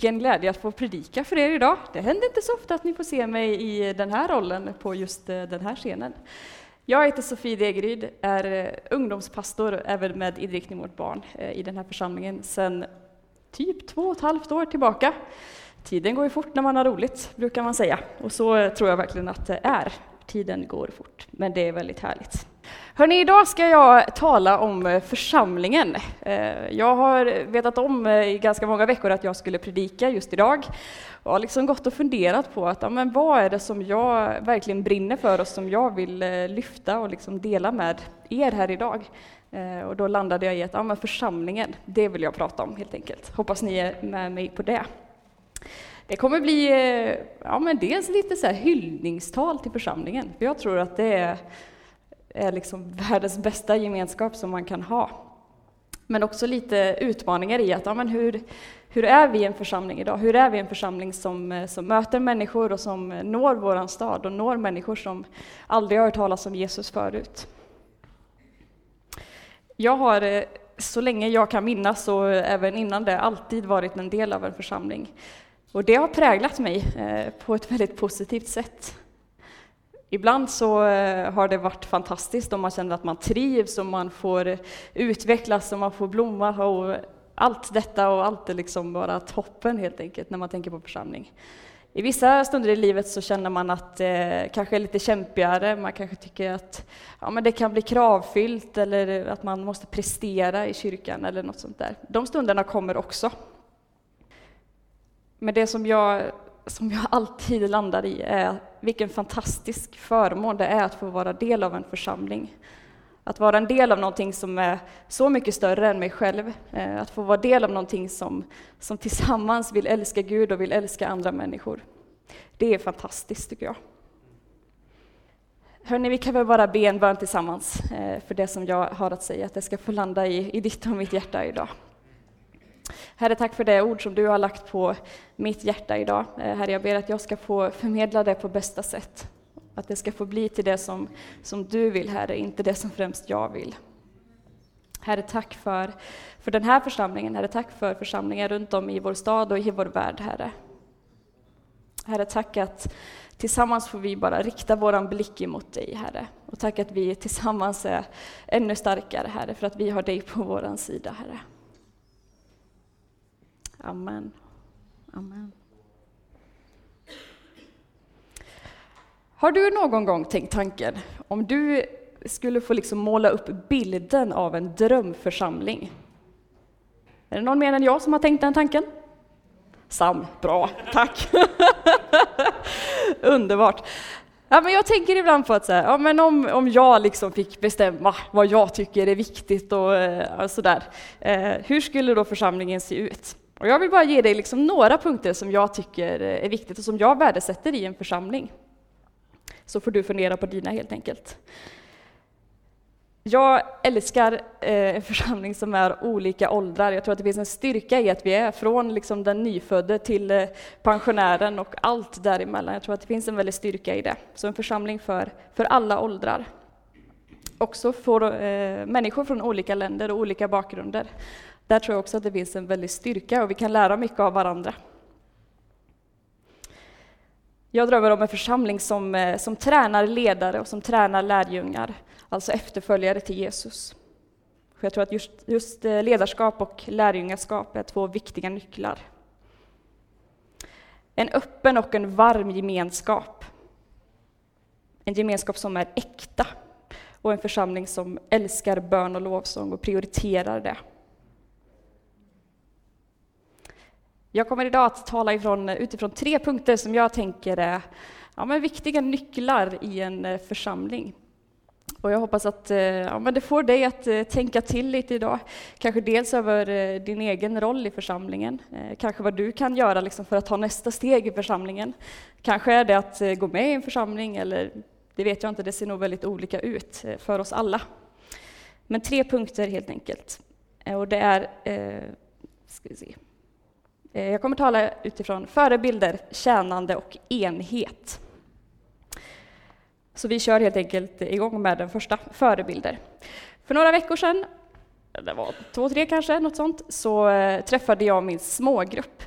vilken glädje att få predika för er idag. Det händer inte så ofta att ni får se mig i den här rollen på just eh, den här scenen. Jag heter Sofie Degeryd, är eh, ungdomspastor även med inriktning mot barn eh, i den här församlingen sedan typ två och ett halvt år tillbaka. Tiden går ju fort när man har roligt, brukar man säga. Och så tror jag verkligen att det är. Tiden går fort, men det är väldigt härligt. Hörrni, idag ska jag tala om eh, församlingen. Eh, jag har vetat om eh, i ganska många veckor att jag skulle predika just idag och har liksom gått och funderat på att, ja, men vad är det som jag verkligen brinner för och som jag vill lyfta och liksom dela med er här idag. Och då landade jag i att ja, men församlingen, det vill jag prata om helt enkelt. Hoppas ni är med mig på det. Det kommer bli ja, men dels lite så här hyllningstal till församlingen, för jag tror att det är är liksom världens bästa gemenskap som man kan ha. Men också lite utmaningar i att, ja, men hur, hur är vi en församling idag? Hur är vi en församling som, eh, som möter människor och som når vår stad och når människor som aldrig har hört talas om Jesus förut? Jag har eh, så länge jag kan minnas och även innan det alltid varit en del av en församling. Och det har präglat mig eh, på ett väldigt positivt sätt. Ibland så eh, har det varit fantastiskt och man känner att man trivs och man får utvecklas och man får blomma och allt detta och allt är liksom bara toppen helt enkelt när man tänker på församling. I vissa stunder i livet så känner man att det kanske är lite kämpigare, man kanske tycker att ja, men det kan bli kravfyllt eller att man måste prestera i kyrkan eller något sånt där. De stunderna kommer också. Men det som jag som jag alltid landar i är vilken fantastisk förmån det är att få vara del av en församling. Att vara en del av någonting som är så mycket större än mig själv. Eh, att få vara del av någonting som, som tillsammans vill älska Gud och vill älska andra människor. Det är fantastiskt tycker jag. Hörni, vi kan väl bara be en bön tillsammans eh, för det som jag har att säga, att det ska få landa i, i ditt och mitt hjärta idag. Herre, tack för det ord som du har lagt på mitt hjärta idag. Eh, Herre, jag ber att jag ska få förmedla det på bästa sätt. Att det ska få bli till det som, som du vill, Herre, inte det som främst jag vill. Herre, tack för, för den här församlingen. Herre, tack för församlingar runt om i vår stad och i vår värld, Herre. Herre, tack att tillsammans får vi bara rikta vår blick emot dig, Herre. Och tack att vi tillsammans är ännu starkare, Herre, för att vi har dig på vår sida, Herre. Amen. Amen. Har du någon gång tänkt tanken, om du skulle få liksom måla upp bilden av en drömförsamling? Är det någon mer än jag som har tänkt den tanken? Sam, bra, tack! Underbart! Ja, men jag tänker ibland på att så här, ja, men om, om jag liksom fick bestämma vad jag tycker är viktigt och, eh, och sådär, eh, hur skulle då församlingen se ut? Och jag vill bara ge dig liksom några punkter som jag tycker eh, är viktigt och som jag värdesätter i en församling. Så får du fundera på dina helt enkelt. Jag älskar eh, en församling som är olika åldrar. Jag tror att det finns en styrka i att vi är från liksom den nyfödde till eh, pensionären och allt däremellan. Jag tror att det finns en väldig styrka i det. Så en församling för, för alla åldrar. Också för eh, människor från olika länder och olika bakgrunder. Där tror jag också att det finns en väldig styrka och vi kan lära mycket av varandra. Jag drömmer om en församling som, eh, som tränar ledare och som tränar lärjungar, alltså efterföljare till Jesus. För jag tror att just, just eh, ledarskap och lärjungaskap är två viktiga nycklar. En öppen och en varm gemenskap. En gemenskap som är äkta och en församling som älskar bön och lovsång och prioriterar det. Jag kommer idag att tala ifrån, utifrån tre punkter som jag tänker är ja, men viktiga nycklar i en eh, församling. Och jag hoppas att eh, ja, men det får dig att eh, tänka till lite idag. Kanske dels över din egen roll i församlingen, kanske vad du kan göra liksom för att ta nästa steg i församlingen. Kanske är det att gå med i en församling, eller det vet jag inte, det ser nog väldigt olika ut för oss alla. Men tre punkter helt enkelt. Och det är, ska vi se, Eh, jag kommer tala utifrån förebilder, tjänande och enhet. Så vi kör helt enkelt igång med den första, förebilder. För några veckor sedan, det var två, tre kanske, något sånt, så eh, träffade jag min smågrupp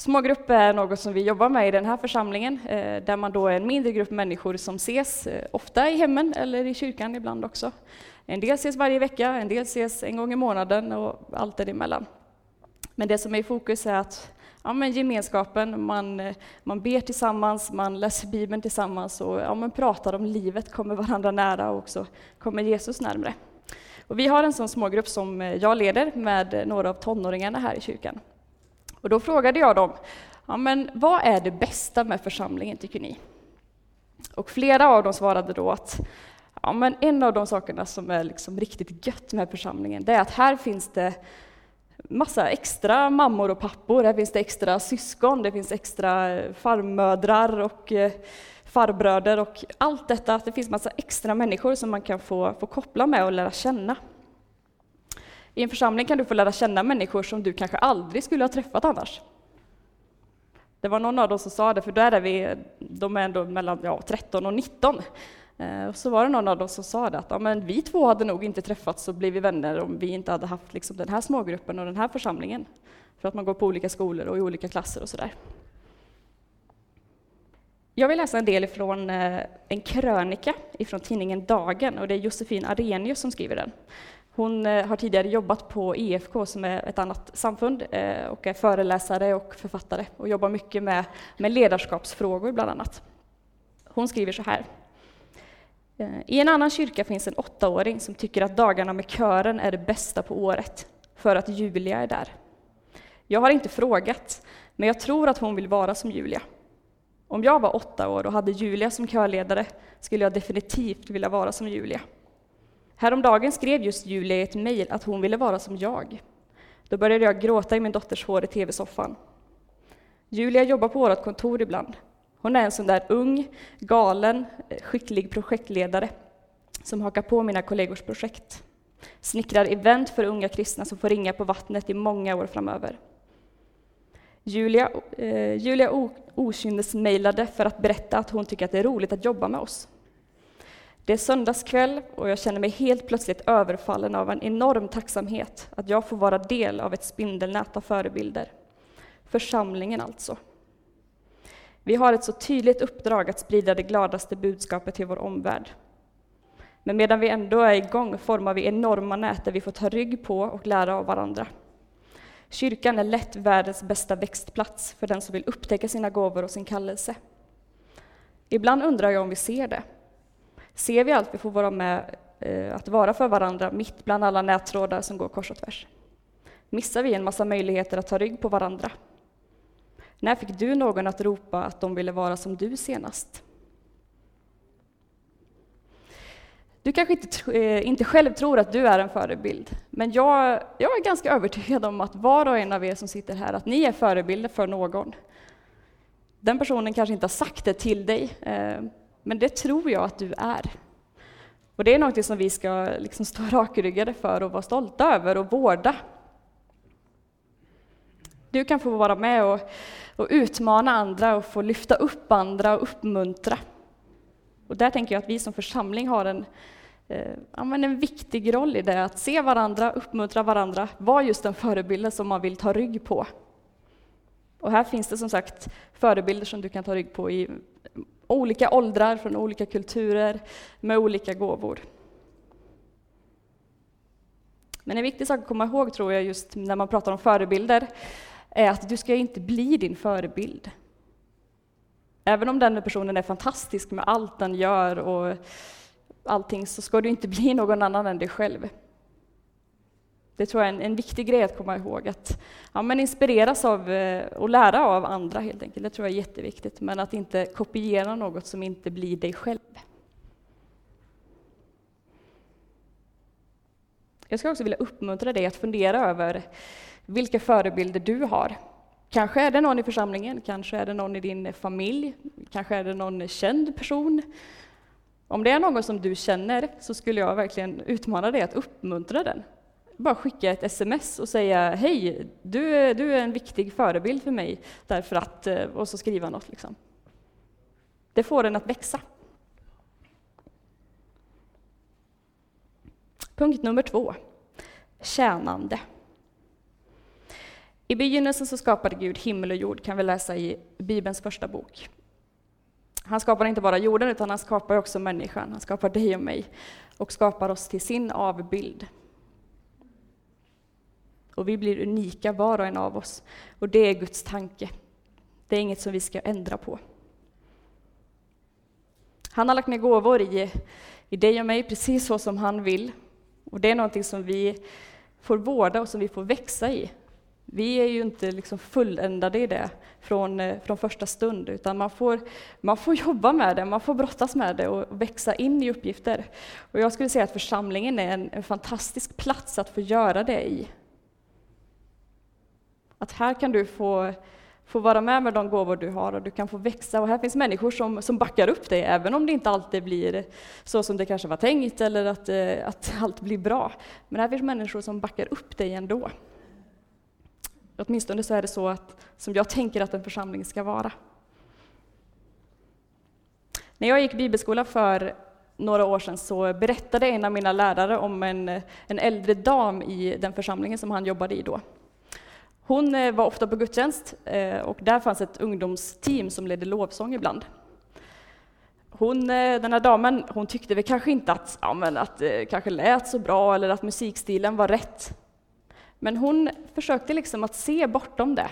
Smågrupp är något som vi jobbar med i den här församlingen, eh, där man då är en mindre grupp människor som ses, ofta i hemmen eller i kyrkan ibland också. En del ses varje vecka, en del ses en gång i månaden och allt däremellan. Men det som är i fokus är att ja, men gemenskapen, man, eh, man ber tillsammans, man läser Bibeln tillsammans och ja, man pratar om livet, kommer varandra nära och också kommer Jesus närmre. Och vi har en sån smågrupp som eh, jag leder med eh, några av tonåringarna här i kyrkan. Och då frågade jag dem, ja, men vad är det bästa med församlingen tycker ni? Och flera av dem svarade då att ja, men en av de sakerna som är liksom riktigt gött med församlingen, det är att här finns det massa extra mammor och pappor, här finns det extra syskon, det finns extra farmödrar och eh, farbröder och allt detta, att det finns massa extra människor som man kan få, få koppla med och lära känna. I en församling kan du få lära känna människor som du kanske aldrig skulle ha träffat annars. Det var någon av dem som sa det, för där är vi, de är ändå mellan ja, 13 och 19. Eh, och så var det någon av dem som sa det, att ja, men vi två hade nog inte träffats och blivit vänner om vi inte hade haft liksom, den här smågruppen och den här församlingen. För att man går på olika skolor och i olika klasser och sådär. Jag vill läsa en del från eh, en krönika ifrån tidningen Dagen och det är Josefin Arrhenius som skriver den. Hon eh, har tidigare jobbat på EFK som är ett annat samfund och är föreläsare och författare och jobbar mycket med, med ledarskapsfrågor bland annat. Hon skriver så här. Eh, I en annan kyrka finns en åttaåring som tycker att dagarna med kören är det bästa på året, för att Julia är där. Jag har inte frågat, men jag tror att hon vill vara som Julia. Om jag var åtta år och hade Julia som körledare skulle jag definitivt vilja vara som Julia. Häromdagen skrev just Julia i ett mejl att hon ville vara som jag. Då började jag gråta i min dotters hår i tv-soffan. Julia jobbar på vårt kontor ibland. Hon är en sån där ung, galen, eh, skicklig projektledare som hakar på mina kollegors projekt. Snickrar event för unga kristna som får ringa på vattnet i många år framöver. Julia, eh, Julia okynnesmejlade för att berätta att hon tycker att det är roligt att jobba med oss. Det är söndagskväll och jag känner mig helt plötsligt överfallen av en enorm tacksamhet att jag får vara del av ett spindelnät av förebilder. Församlingen alltså. Vi har ett så tydligt uppdrag att sprida det gladaste budskapet till vår omvärld. Men medan vi ändå är igång formar vi enorma nät där vi får ta rygg på och lära av varandra. Kyrkan är lätt världens bästa växtplats för den som vill upptäcka sina gåvor och sin kallelse. Ibland undrar jag om vi ser det. Ser vi allt vi får vara med eh, att vara för varandra mitt bland alla nättrådar som går kors och tvärs? Missar vi en massa möjligheter att ta rygg på varandra? När fick du någon att ropa att de ville vara som du senast? Du kanske inte, eh, inte själv tror att du är en förebild, men jag, jag är ganska övertygad om att var och en av er som sitter här, att ni är förebilder för någon. Den personen kanske inte har sagt det till dig, eh, men det tror jag att du är. Och det är något som vi ska liksom stå rakryggade för och vara stolta över och vårda. Du kan få vara med och, och utmana andra och få lyfta upp andra och uppmuntra. Och där tänker jag att vi som församling har en, eh, en viktig roll i det, att se varandra, uppmuntra varandra, vara just den förebilden som man vill ta rygg på. Och här finns det som sagt förebilder som du kan ta rygg på i olika åldrar, från olika kulturer, med olika gåvor. Men en viktig sak att komma ihåg, tror jag, just när man pratar om förebilder, är att du ska inte bli din förebild. Även om den personen är fantastisk med allt den gör och allting, så ska du inte bli någon annan än dig själv. Det tror jag är en, en viktig grej att komma ihåg, att ja, men inspireras av eh, och lära av andra helt enkelt. Det tror jag är jätteviktigt, men att inte kopiera något som inte blir dig själv. Jag skulle också vilja uppmuntra dig att fundera över vilka förebilder du har. Kanske är det någon i församlingen, kanske är det någon i din familj, kanske är det någon känd person. Om det är någon som du känner så skulle jag verkligen utmana dig att uppmuntra den bara skicka ett sms och säga hej, du, är, du är en viktig förebild för mig, därför att, eh, och så skriva något. Liksom. Det får en att växa. Punkt nummer två, tjänande. I begynnelsen så skapade Gud himmel och jord, kan vi läsa i Bibelns första bok. Han skapar inte bara jorden, utan han skapar också människan. Han skapar dig och mig och skapar oss till sin avbild. Och vi blir unika var och en av oss. Och det är Guds tanke. Det är inget som vi ska ändra på. Han har lagt ner gåvor i, i dig och mig precis så som han vill. Och det är någonting som vi får vårda och som vi får växa i. Vi är ju inte liksom fulländade i det från, eh, från första stund, utan man får, man får jobba med det, man får brottas med det och växa in i uppgifter. Och jag skulle säga att församlingen är en, en fantastisk plats att få göra det i. Att här kan du få, få vara med med de gåvor du har och du kan få växa. Och här finns människor som, som backar upp dig, även om det inte alltid blir så som det kanske var tänkt eller att, eh, att allt blir bra. Men här finns människor som backar upp dig ändå. Åtminstone så är det så att, som jag tänker att en församling ska vara. När jag gick bibelskola för några år sedan så berättade en av mina lärare om en, en äldre dam i den församlingen som han jobbade i då. Hon eh, var ofta på gudstjänst eh, och där fanns ett ungdomsteam som ledde lovsång ibland. Hon, eh, den här damen hon tyckte väl kanske inte att, ja, men att det kanske lät så bra eller att musikstilen var rätt. Men hon försökte liksom att se bortom det.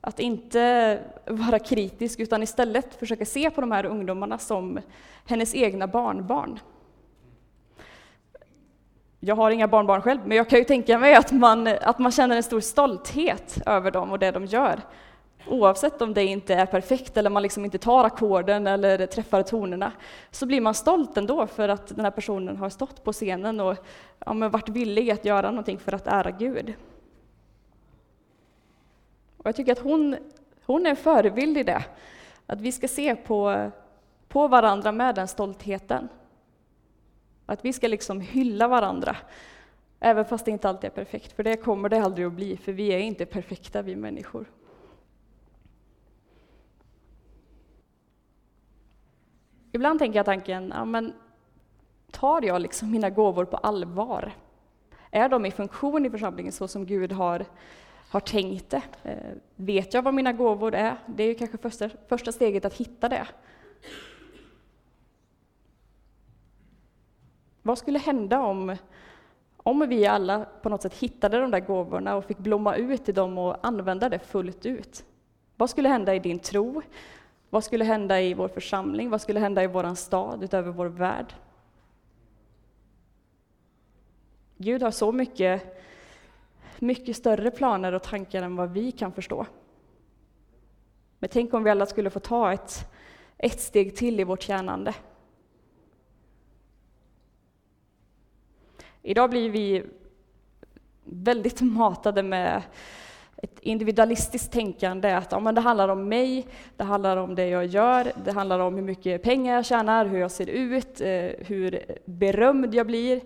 Att inte vara kritisk utan istället försöka se på de här ungdomarna som hennes egna barnbarn. Jag har inga barnbarn själv, men jag kan ju tänka mig att man, att man känner en stor stolthet över dem och det de gör. Oavsett om det inte är perfekt eller man liksom inte tar ackorden eller träffar tonerna, så blir man stolt ändå för att den här personen har stått på scenen och ja, men varit villig att göra någonting för att ära Gud. Och jag tycker att hon, hon är en förebild i det, att vi ska se på, på varandra med den stoltheten. Att vi ska liksom hylla varandra, även fast det inte alltid är perfekt, för det kommer det aldrig att bli, för vi är inte perfekta, vi människor. Ibland tänker jag tanken, ja, men tar jag liksom mina gåvor på allvar? Är de i funktion i församlingen så som Gud har, har tänkt det? Eh, vet jag vad mina gåvor är? Det är kanske första, första steget att hitta det. Vad skulle hända om, om vi alla på något sätt hittade de där gåvorna och fick blomma ut i dem och använda det fullt ut? Vad skulle hända i din tro? Vad skulle hända i vår församling? Vad skulle hända i vår stad, utöver vår värld? Gud har så mycket, mycket större planer och tankar än vad vi kan förstå. Men tänk om vi alla skulle få ta ett, ett steg till i vårt tjänande. Idag blir vi väldigt matade med ett individualistiskt tänkande, att ja, men det handlar om mig, det handlar om det jag gör, det handlar om hur mycket pengar jag tjänar, hur jag ser ut, eh, hur berömd jag blir.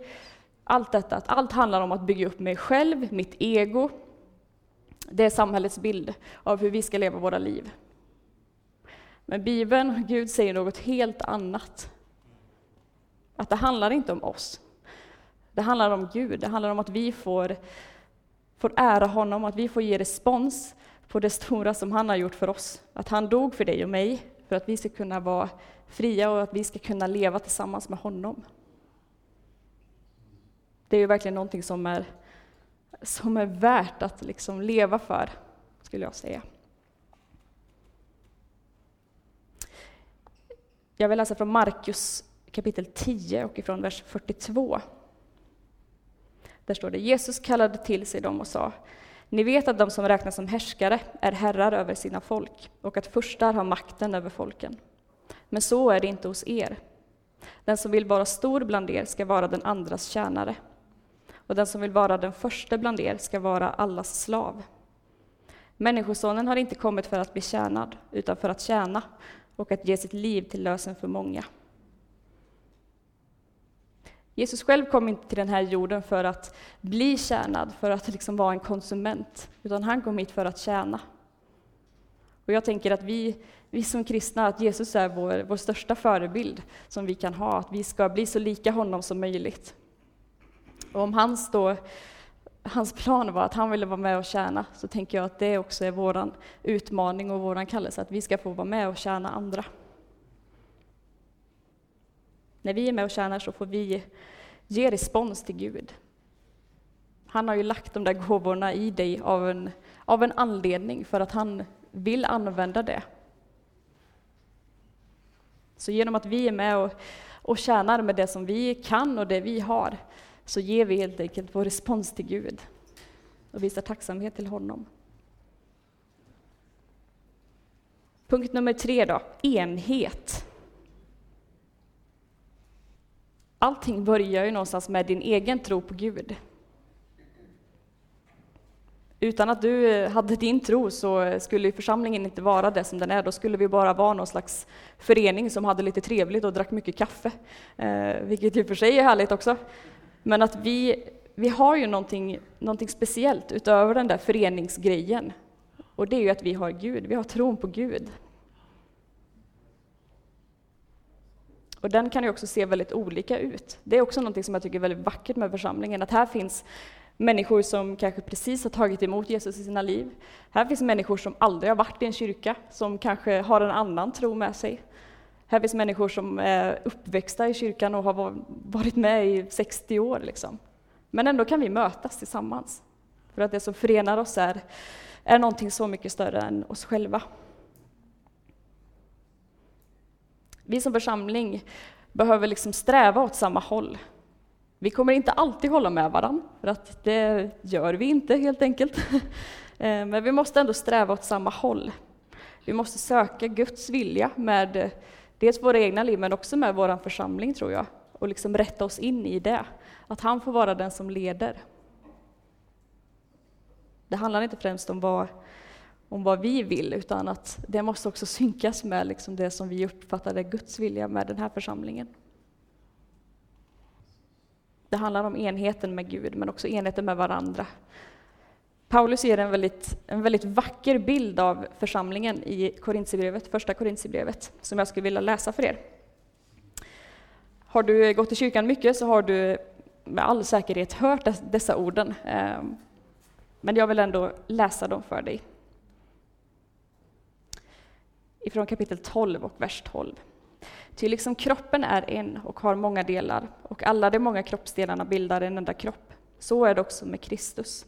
Allt detta, att allt handlar om att bygga upp mig själv, mitt ego. Det är samhällets bild av hur vi ska leva våra liv. Men Bibeln, Gud säger något helt annat. Att det handlar inte om oss. Det handlar om Gud, det handlar om att vi får får ära honom, att vi får ge respons på det stora som han har gjort för oss. Att han dog för dig och mig, för att vi ska kunna vara fria och att vi ska kunna leva tillsammans med honom. Det är ju verkligen någonting som är, som är värt att liksom leva för, skulle jag säga. Jag vill läsa från Markus kapitel 10 och ifrån vers 42. Där står det, Jesus kallade till sig dem och sa, ni vet att de som räknas som härskare är herrar över sina folk och att förstar har makten över folken. Men så är det inte hos er. Den som vill vara stor bland er ska vara den andras tjänare och den som vill vara den första bland er ska vara allas slav. Människosonen har inte kommit för att bli tjänad, utan för att tjäna och att ge sitt liv till lösen för många. Jesus själv kom inte till den här jorden för att bli tjänad, för att liksom vara en konsument, utan han kom hit för att tjäna. Och jag tänker att vi, vi som kristna, att Jesus är vår, vår största förebild som vi kan ha, att vi ska bli så lika honom som möjligt. Och om hans då, hans plan var att han ville vara med och tjäna, så tänker jag att det också är vår utmaning och vår kallelse, att vi ska få vara med och tjäna andra. När vi är med och tjänar så får vi ge respons till Gud. Han har ju lagt de där gåvorna i dig av en, av en anledning, för att han vill använda det. Så genom att vi är med och, och tjänar med det som vi kan och det vi har, så ger vi helt enkelt vår respons till Gud och visar tacksamhet till honom. Punkt nummer tre då, enhet. Allting börjar ju någonstans med din egen tro på Gud. Utan att du eh, hade din tro så skulle församlingen inte vara det som den är. Då skulle vi bara vara någon slags förening som hade lite trevligt och drack mycket kaffe. Eh, vilket i och för sig är härligt också. Men att vi, vi har ju någonting, någonting speciellt utöver den där föreningsgrejen. Och det är ju att vi har Gud, vi har tron på Gud. Och den kan ju också se väldigt olika ut. Det är också något som jag tycker är väldigt vackert med församlingen, att här finns människor som kanske precis har tagit emot Jesus i sina liv. Här finns människor som aldrig har varit i en kyrka, som kanske har en annan tro med sig. Här finns människor som är uppväxta i kyrkan och har varit med i 60 år. Liksom. Men ändå kan vi mötas tillsammans. För att det som förenar oss är, är någonting så mycket större än oss själva. Vi som församling behöver liksom sträva åt samma håll. Vi kommer inte alltid hålla med varandra, för att det gör vi inte helt enkelt. Eh, men vi måste ändå sträva åt samma håll. Vi måste söka Guds vilja med eh, dels våra egna liv, men också med vår församling, tror jag, och liksom rätta oss in i det. Att han får vara den som leder. Det handlar inte främst om vad, om vad vi vill, utan att det måste också synkas med liksom det som vi uppfattar är Guds vilja med den här församlingen. Det handlar om enheten med Gud, men också enheten med varandra. Paulus ger en väldigt, en väldigt vacker bild av församlingen i Korintierbrevet, första Korintierbrevet, som jag skulle vilja läsa för er. Har du gått i kyrkan mycket så har du med all säkerhet hört dessa orden. Ehm, men jag vill ändå läsa dem för dig. Ifrån kapitel 12 och vers 12. Ty liksom kroppen är en och har många delar, och alla de många kroppsdelarna bildar en enda kropp, så är det också med Kristus.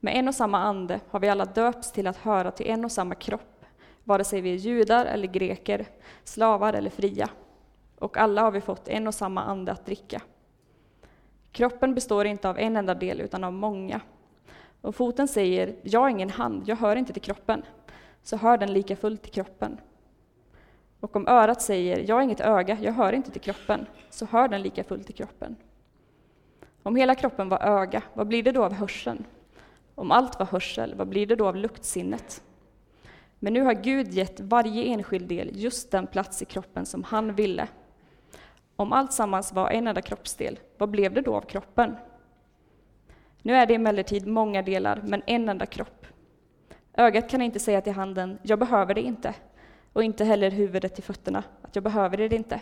Med en och samma ande har vi alla döpts till att höra till en och samma kropp, vare sig vi är judar eller greker, slavar eller fria. Och alla har vi fått en och samma ande att dricka. Kroppen består inte av en enda del, utan av många. Och foten säger, jag är ingen hand, jag hör inte till kroppen, så hör den lika fullt till kroppen. Och om örat säger, jag har inget öga, jag hör inte till kroppen, så hör den lika fullt till kroppen. Om hela kroppen var öga, vad blir det då av hörseln? Om allt var hörsel, vad blir det då av luktsinnet? Men nu har Gud gett varje enskild del just den plats i kroppen som han ville. Om allt sammans var en enda kroppsdel, vad blev det då av kroppen? Nu är det emellertid många delar, men en enda kropp. Ögat kan inte säga till handen, jag behöver det inte, och inte heller huvudet till fötterna, att jag behöver det inte.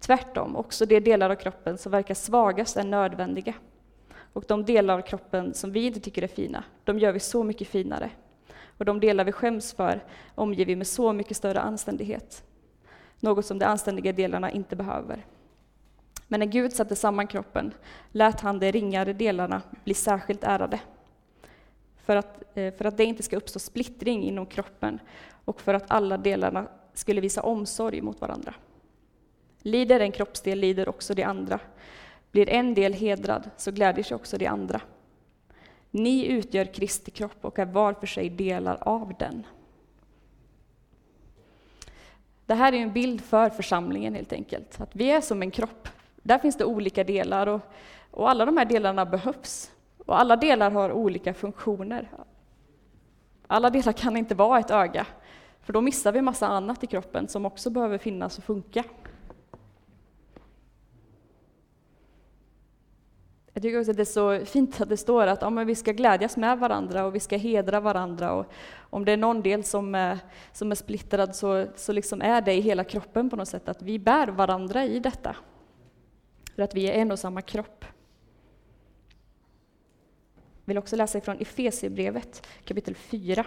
Tvärtom, också de delar av kroppen som verkar svagast är nödvändiga. Och de delar av kroppen som vi inte tycker är fina, de gör vi så mycket finare. Och de delar vi skäms för omger vi med så mycket större anständighet. Något som de anständiga delarna inte behöver. Men när Gud satte samman kroppen lät han de ringare delarna bli särskilt ärade. För att, eh, för att det inte ska uppstå splittring inom kroppen och för att alla delarna skulle visa omsorg mot varandra. Lider en kroppsdel lider också de andra. Blir en del hedrad, så glädjer sig också de andra. Ni utgör Kristi kropp och är var för sig delar av den. Det här är en bild för församlingen helt enkelt, att vi är som en kropp. Där finns det olika delar och, och alla de här delarna behövs. Och alla delar har olika funktioner. Alla delar kan inte vara ett öga, för då missar vi massa annat i kroppen som också behöver finnas och funka. Jag tycker också att det är så fint att det står att ja, vi ska glädjas med varandra och vi ska hedra varandra. Och om det är någon del som är, som är splittrad så, så liksom är det i hela kroppen på något sätt, att vi bär varandra i detta. För att vi är en och samma kropp vill också läsa ifrån Efesierbrevet kapitel 4.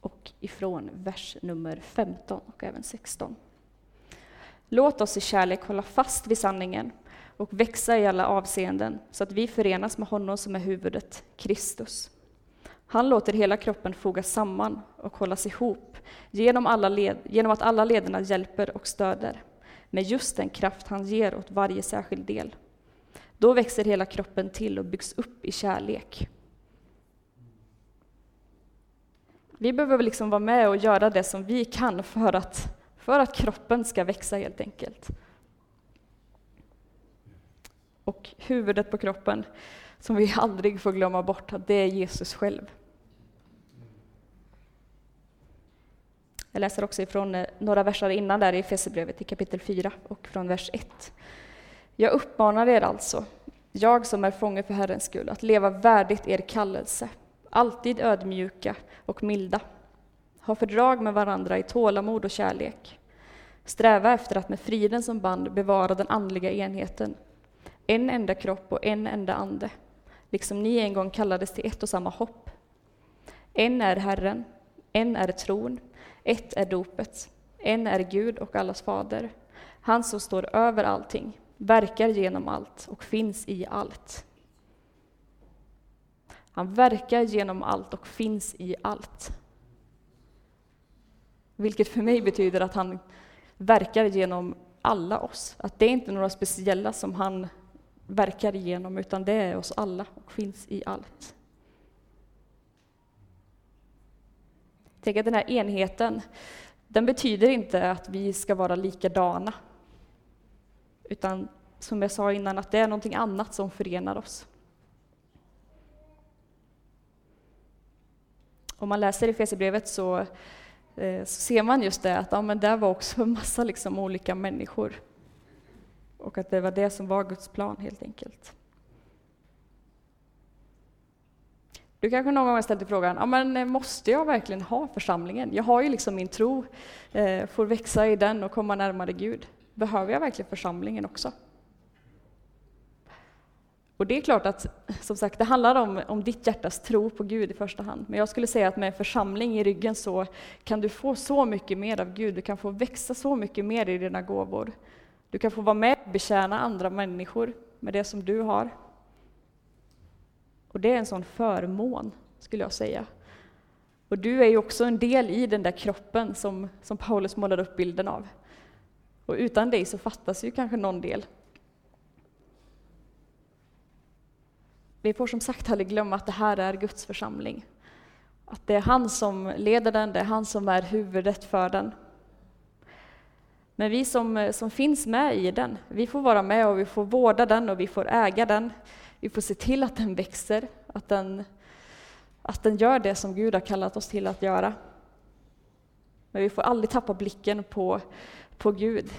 Och ifrån vers nummer 15 och även 16. Låt oss i kärlek hålla fast vid sanningen och växa i alla avseenden så att vi förenas med honom som är huvudet, Kristus. Han låter hela kroppen fogas samman och hållas ihop genom, alla led, genom att alla lederna hjälper och stöder med just den kraft han ger åt varje särskild del. Då växer hela kroppen till och byggs upp i kärlek. Vi behöver liksom vara med och göra det som vi kan för att, för att kroppen ska växa helt enkelt. Och huvudet på kroppen, som vi aldrig får glömma bort, det är Jesus själv. Jag läser också ifrån eh, några verser innan där i Efesierbrevet i kapitel 4 och från vers 1. Jag uppmanar er alltså, jag som är fånge för Herrens skull, att leva värdigt er kallelse, alltid ödmjuka och milda. Ha fördrag med varandra i tålamod och kärlek. Sträva efter att med friden som band bevara den andliga enheten. En enda kropp och en enda ande, liksom ni en gång kallades till ett och samma hopp. En är Herren, en är tron, ett är dopet, en är Gud och allas fader, han som står över allting, verkar genom allt och finns i allt. Han verkar genom allt och finns i allt. Vilket för mig betyder att han verkar genom alla oss. Att det är inte några speciella som han verkar genom, utan det är oss alla och finns i allt. Tänk att den här enheten, den betyder inte att vi ska vara likadana. Utan som jag sa innan, att det är någonting annat som förenar oss. Om man läser i Fesebrevet så, eh, så ser man just det att ja, men där var också en massa liksom olika människor. Och att det var det som var Guds plan helt enkelt. Du kanske någon gång har ställt dig frågan, ja, men eh, måste jag verkligen ha församlingen? Jag har ju liksom min tro, eh, får växa i den och komma närmare Gud. Behöver jag verkligen församlingen också? Och det är klart att, som sagt, det handlar om, om ditt hjärtas tro på Gud i första hand. Men jag skulle säga att med en församling i ryggen så kan du få så mycket mer av Gud, du kan få växa så mycket mer i dina gåvor. Du kan få vara med och betjäna andra människor med det som du har. Och det är en sån förmån, skulle jag säga. Och du är ju också en del i den där kroppen som, som Paulus målar upp bilden av. Och utan dig så fattas ju kanske någon del. Vi får som sagt aldrig glömma att det här är Guds församling. Att det är han som leder den, det är han som är huvudet för den. Men vi som, som finns med i den, vi får vara med och vi får vårda den och vi får äga den. Vi får se till att den växer, att den, att den gör det som Gud har kallat oss till att göra. Men vi får aldrig tappa blicken på, på Gud.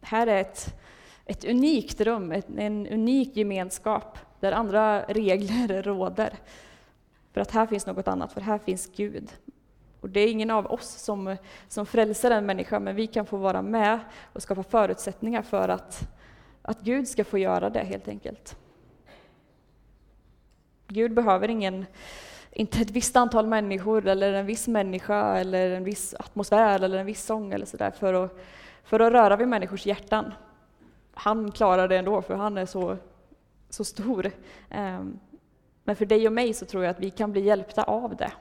Här är ett, ett unikt rum, ett, en unik gemenskap där andra regler råder. För att här finns något annat, för här finns Gud. Och det är ingen av oss som, som frälser en människa, men vi kan få vara med och skapa förutsättningar för att att Gud ska få göra det helt enkelt. Gud behöver ingen, inte ett visst antal människor eller en viss människa eller en viss atmosfär eller en viss sång eller sådär för att, för att röra vid människors hjärtan. Han klarar det ändå för han är så, så stor. Ehm, men för dig och mig så tror jag att vi kan bli hjälpta av det.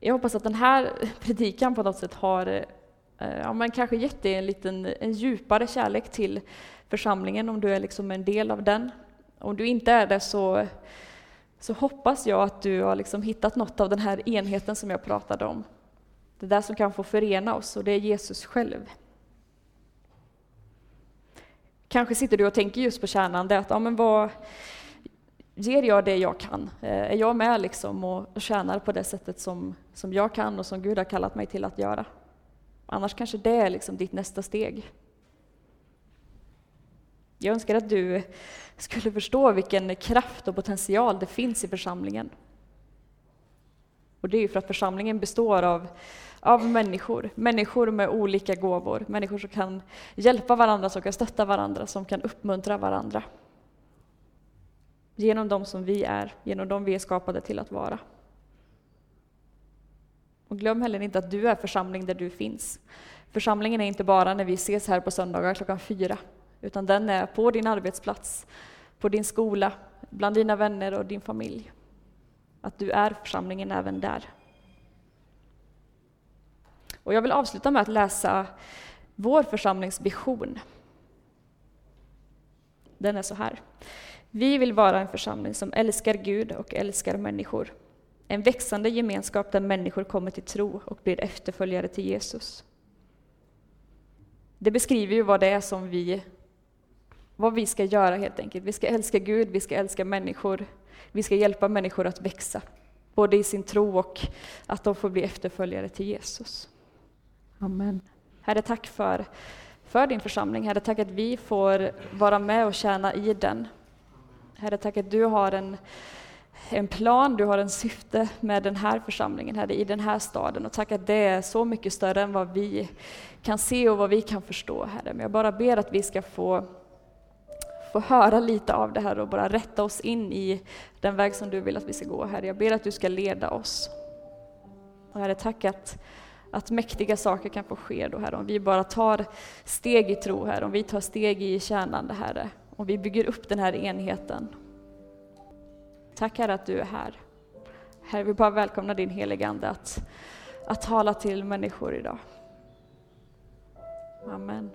Jag hoppas att den här predikan på något sätt har eh, ja, men kanske gett dig en, liten, en djupare kärlek till församlingen om du är liksom en del av den. Om du inte är det så, så hoppas jag att du har liksom hittat något av den här enheten som jag pratade om. Det där som kan få förena oss, och det är Jesus själv. Kanske sitter du och tänker just på kärnan, det att ja, men vad, ger jag det jag kan? Eh, är jag med liksom och, och tjänar på det sättet som, som jag kan och som Gud har kallat mig till att göra? Annars kanske det är liksom ditt nästa steg. Jag önskar att du skulle förstå vilken kraft och potential det finns i församlingen. Och det är ju för att församlingen består av, av människor, människor med olika gåvor, människor som kan hjälpa varandra, som kan stötta varandra, som kan uppmuntra varandra. Genom dem som vi är, genom dem vi är skapade till att vara. Och glöm heller inte att du är församling där du finns. Församlingen är inte bara när vi ses här på söndagar klockan fyra, utan den är på din arbetsplats, på din skola, bland dina vänner och din familj. Att du är församlingen även där. Och jag vill avsluta med att läsa vår församlings vision. Den är så här. Vi vill vara en församling som älskar Gud och älskar människor. En växande gemenskap där människor kommer till tro och blir efterföljare till Jesus. Det beskriver ju vad det är som vi, vad vi ska göra helt enkelt. Vi ska älska Gud, vi ska älska människor, vi ska hjälpa människor att växa, både i sin tro och att de får bli efterföljare till Jesus. Amen. Herre, tack för, för din församling. Herre, tack att vi får vara med och tjäna i den. Herre, tack att du har en, en plan, du har en syfte med den här församlingen, Herre, i den här staden. Och tack att det är så mycket större än vad vi kan se och vad vi kan förstå, Herre. Men jag bara ber att vi ska få, få höra lite av det här och bara rätta oss in i den väg som du vill att vi ska gå, Herre. Jag ber att du ska leda oss. Och Herre, tack att, att mäktiga saker kan få ske då, Herre. Om vi bara tar steg i tro, Herre. Om vi tar steg i tjänande, Herre. Om vi bygger upp den här enheten. Tack Herre att du är här. Herre, vi bara välkomnar din heliga Ande att, att tala till människor idag. Amen.